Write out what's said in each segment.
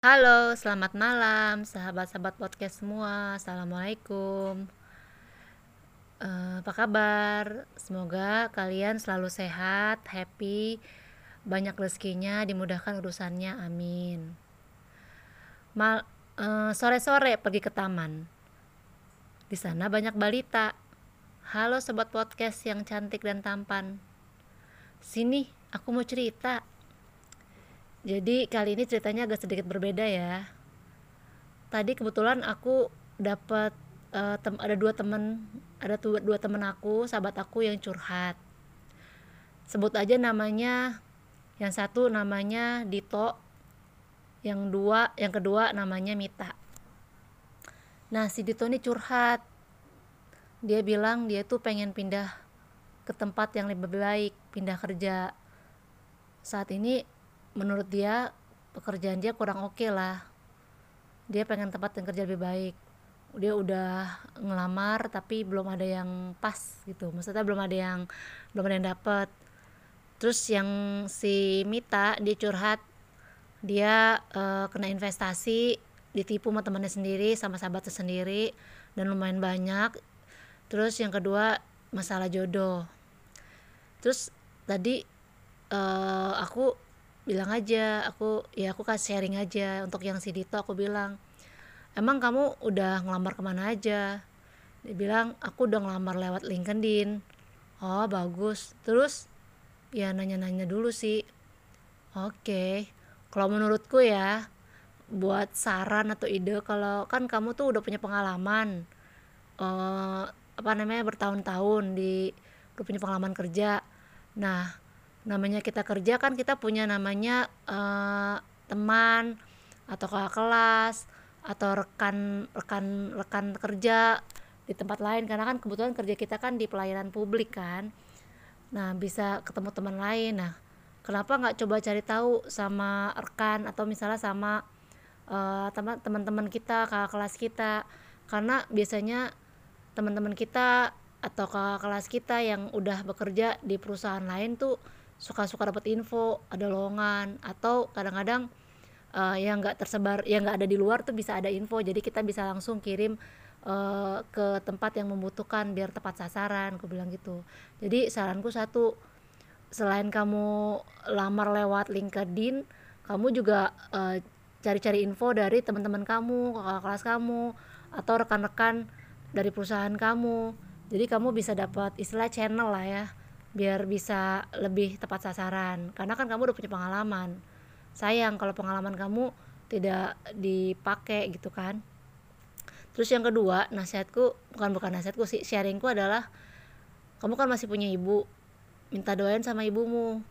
Halo, selamat malam, sahabat-sahabat podcast semua. Assalamualaikum. Uh, apa kabar? Semoga kalian selalu sehat, happy, banyak rezekinya, dimudahkan urusannya. Amin. Mal uh, sore-sore pergi ke taman. Di sana banyak balita. Halo sobat podcast yang cantik dan tampan. Sini, aku mau cerita jadi kali ini ceritanya agak sedikit berbeda ya. Tadi kebetulan aku dapat uh, ada dua temen ada dua, dua temen aku sahabat aku yang curhat. Sebut aja namanya yang satu namanya Dito yang dua yang kedua namanya Mita. Nah si Dito ini curhat. Dia bilang dia tuh pengen pindah ke tempat yang lebih baik pindah kerja. Saat ini menurut dia pekerjaan dia kurang oke okay lah. Dia pengen tempat yang kerja lebih baik. Dia udah ngelamar tapi belum ada yang pas gitu. Maksudnya belum ada yang belum ada yang dapet. Terus yang si Mita dia curhat. Dia uh, kena investasi ditipu sama temannya sendiri sama sahabatnya sendiri dan lumayan banyak. Terus yang kedua masalah jodoh. Terus tadi uh, aku bilang aja aku ya aku kasih sharing aja. Untuk yang si Dito aku bilang emang kamu udah ngelamar ke mana aja? Dia bilang aku udah ngelamar lewat LinkedIn. Oh bagus. Terus ya nanya-nanya dulu sih. Oke okay. kalau menurutku ya buat saran atau ide kalau kan kamu tuh udah punya pengalaman uh, apa namanya bertahun-tahun di udah punya pengalaman kerja. Nah namanya kita kerja kan kita punya namanya uh, teman atau kakak kelas atau rekan rekan rekan kerja di tempat lain. Karena kan kebetulan kerja kita kan di pelayanan publik kan. Nah bisa ketemu teman lain. Nah kenapa nggak coba cari tahu sama rekan atau misalnya sama uh, teman-teman kita kakak kelas kita? Karena biasanya teman-teman kita atau kakak kelas kita yang udah bekerja di perusahaan lain tuh suka-suka dapat info ada lowongan atau kadang-kadang uh, yang nggak tersebar yang nggak ada di luar tuh bisa ada info. Jadi kita bisa langsung kirim uh, ke tempat yang membutuhkan biar tepat sasaran aku bilang gitu. Jadi saranku satu selain kamu lamar lewat LinkedIn kamu juga uh, cari-cari info dari teman-teman kamu kakak kelas kamu atau rekan-rekan dari perusahaan kamu. Jadi kamu bisa dapat istilah channel lah ya biar bisa lebih tepat sasaran. Karena kan kamu udah punya pengalaman. Sayang kalau pengalaman kamu tidak dipakai gitu kan. Terus yang kedua nasihatku bukan bukan nasihatku sih sharingku adalah kamu kan masih punya ibu minta doain sama ibumu.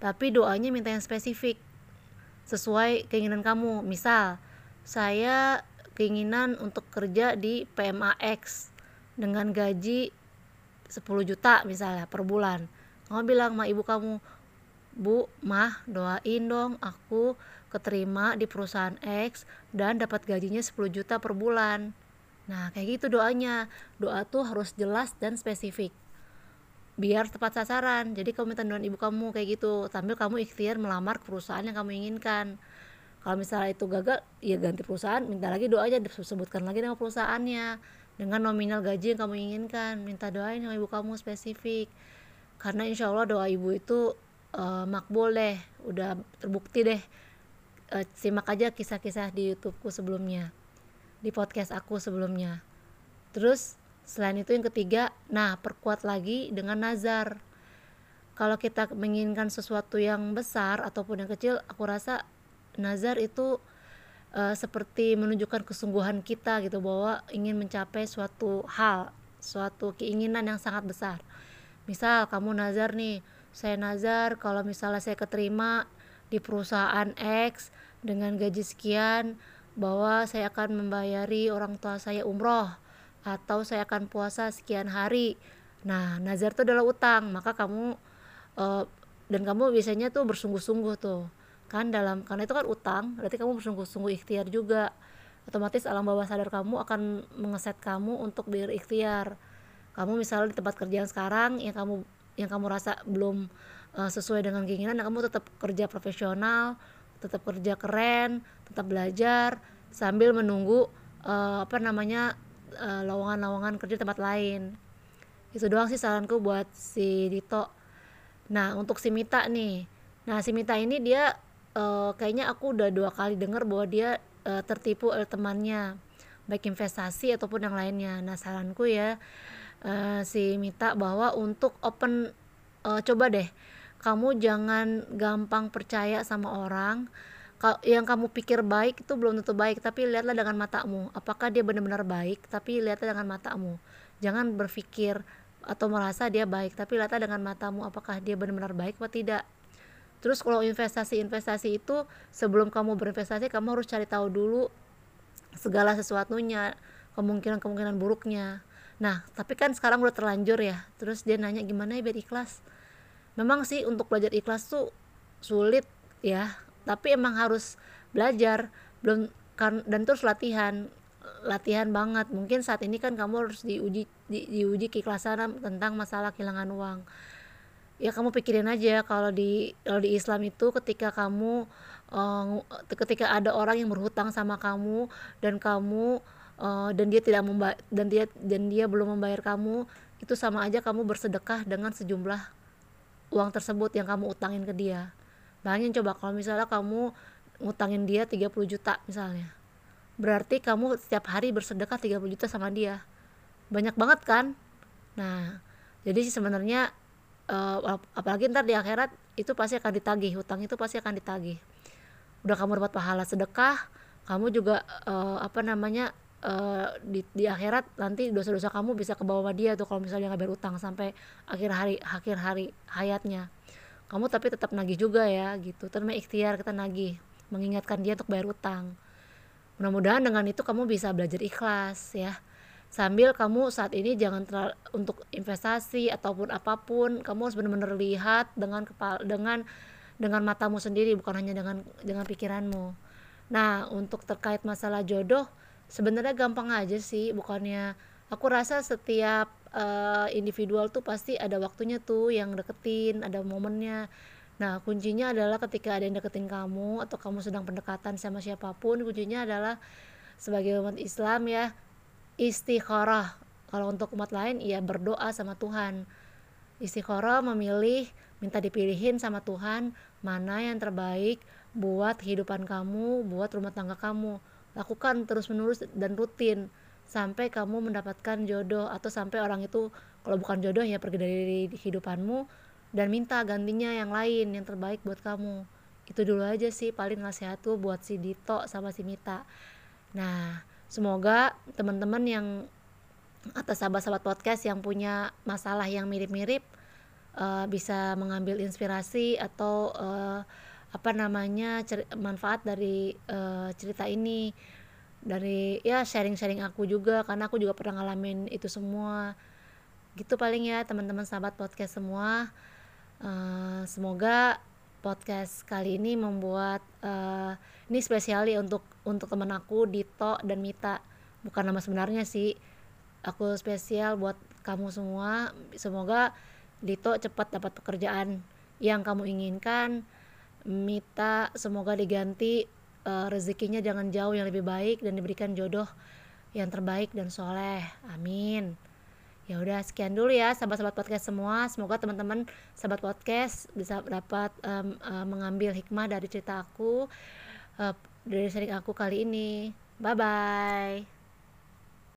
Tapi doanya minta yang spesifik sesuai keinginan kamu. Misal saya keinginan untuk kerja di PMAX dengan gaji 10 juta misalnya per bulan. Kamu bilang sama ibu kamu bu mah doain dong aku keterima di perusahaan X dan dapat gajinya 10 juta per bulan. Nah kayak gitu doanya. Doa tuh harus jelas dan spesifik. Biar tepat sasaran. Jadi kamu minta doa ibu kamu kayak gitu. Sambil kamu ikhtiar melamar ke perusahaan yang kamu inginkan. Kalau misalnya itu gagal ya ganti perusahaan minta lagi doa aja disebutkan lagi nama perusahaannya dengan nominal gaji yang kamu inginkan. Minta doain sama ibu kamu spesifik. Karena insya Allah doa ibu itu uh, makbul deh. Udah terbukti deh. Uh, simak aja kisah-kisah di YouTubeku sebelumnya. Di podcast aku sebelumnya. Terus selain itu yang ketiga nah perkuat lagi dengan nazar. Kalau kita menginginkan sesuatu yang besar ataupun yang kecil aku rasa nazar itu uh, seperti menunjukkan kesungguhan kita gitu bahwa ingin mencapai suatu hal, suatu keinginan yang sangat besar. Misal kamu nazar nih, saya nazar kalau misalnya saya keterima di perusahaan X dengan gaji sekian bahwa saya akan membayari orang tua saya umroh atau saya akan puasa sekian hari. Nah, nazar itu adalah utang, maka kamu uh, dan kamu biasanya tuh bersungguh-sungguh tuh kan dalam karena itu kan utang berarti kamu bersungguh-sungguh ikhtiar juga. Otomatis alam bawah sadar kamu akan mengeset kamu untuk berikhtiar. Kamu misalnya di tempat kerja yang sekarang yang kamu yang kamu rasa belum uh, sesuai dengan keinginan kamu tetap kerja profesional tetap kerja keren tetap belajar sambil menunggu uh, apa namanya uh, lowongan-lowongan kerja tempat lain. Itu doang sih saranku buat si Dito. Nah untuk si Mita nih. Nah si Mita ini dia uh, kayaknya aku udah dua kali dengar bahwa dia uh, tertipu oleh temannya baik investasi ataupun yang lainnya. Nah saranku ya uh, si Mita bahwa untuk open uh, coba deh. Kamu jangan gampang percaya sama orang. Yang kamu pikir baik itu belum tentu baik tapi lihatlah dengan matamu. Apakah dia benar-benar baik tapi lihatlah dengan matamu. Jangan berpikir atau merasa dia baik tapi lihatlah dengan matamu apakah dia benar-benar baik atau tidak terus kalau investasi-investasi itu sebelum kamu berinvestasi kamu harus cari tahu dulu segala sesuatunya kemungkinan-kemungkinan buruknya. Nah tapi kan sekarang udah terlanjur ya. Terus dia nanya gimana ya biar ikhlas? Memang sih untuk belajar ikhlas tuh sulit ya. Tapi emang harus belajar. Belum kan dan terus latihan. Latihan banget. Mungkin saat ini kan kamu harus diuji di, diuji keikhlasan tentang masalah kehilangan uang ya kamu pikirin aja kalau di kalau di Islam itu ketika kamu uh, ketika ada orang yang berhutang sama kamu dan kamu uh, dan dia tidak membayar dan dia dan dia belum membayar kamu itu sama aja kamu bersedekah dengan sejumlah uang tersebut yang kamu utangin ke dia. Bayangin coba kalau misalnya kamu ngutangin dia 30 juta misalnya berarti kamu setiap hari bersedekah 30 juta sama dia. Banyak banget kan? Nah jadi sih sebenarnya uh, apalagi ntar di akhirat itu pasti akan ditagih hutang itu pasti akan ditagih. Udah kamu dapat pahala sedekah kamu juga uh, apa namanya uh, di, di akhirat nanti dosa-dosa kamu bisa ke bawah dia tuh kalau misalnya nggak bayar utang sampai akhir hari akhir hari hayatnya. Kamu tapi tetap nagih juga ya gitu. Terus ikhtiar kita nagih mengingatkan dia untuk bayar utang. Mudah-mudahan dengan itu kamu bisa belajar ikhlas ya sambil kamu saat ini jangan terlalu untuk investasi ataupun apa pun kamu harus benar-benar lihat dengan kepala dengan dengan matamu sendiri bukan hanya dengan dengan pikiranmu. Nah untuk terkait masalah jodoh sebenarnya gampang aja sih bukannya. Aku rasa setiap uh, individual tuh pasti ada waktunya tuh yang deketin ada momennya. Nah kuncinya adalah ketika ada yang deketin kamu atau kamu sedang pendekatan sama siapa pun kuncinya adalah sebagai umat Islam ya istikharah. Kalau untuk umat lain ya berdoa sama Tuhan. Istikharah memilih minta dipilihin sama Tuhan mana yang terbaik buat kehidupan kamu buat rumah tangga kamu. Lakukan terus menerus dan rutin sampai kamu mendapatkan jodoh atau sampai orang itu kalau bukan jodoh ya pergi dari kehidupanmu dan minta gantinya yang lain yang terbaik buat kamu. Itu dulu aja sih paling nasihat tuh buat si Dito sama si Mita. Nah semoga teman-teman yang atas sahabat-sahabat podcast yang punya masalah yang mirip-mirip uh, bisa mengambil inspirasi atau uh, apa namanya manfaat dari uh, cerita ini. Dari ya sharing-sharing aku juga karena aku juga pernah ngalamin itu semua. Gitu paling ya teman-teman sahabat podcast semua. Uh, semoga podcast kali ini membuat uh, ini spesial untuk untuk teman aku Dito dan Mita. Bukan nama sebenarnya sih. Aku spesial buat kamu semua. Semoga Dito cepat dapat pekerjaan yang kamu inginkan. Mita semoga diganti uh, rezekinya jangan jauh yang lebih baik dan diberikan jodoh yang terbaik dan soleh. Amin ya udah sekian dulu ya sahabat-sahabat podcast semua. Semoga teman-teman sahabat podcast bisa dapat um, uh, mengambil hikmah dari cerita aku uh, dari sering aku kali ini. Bye bye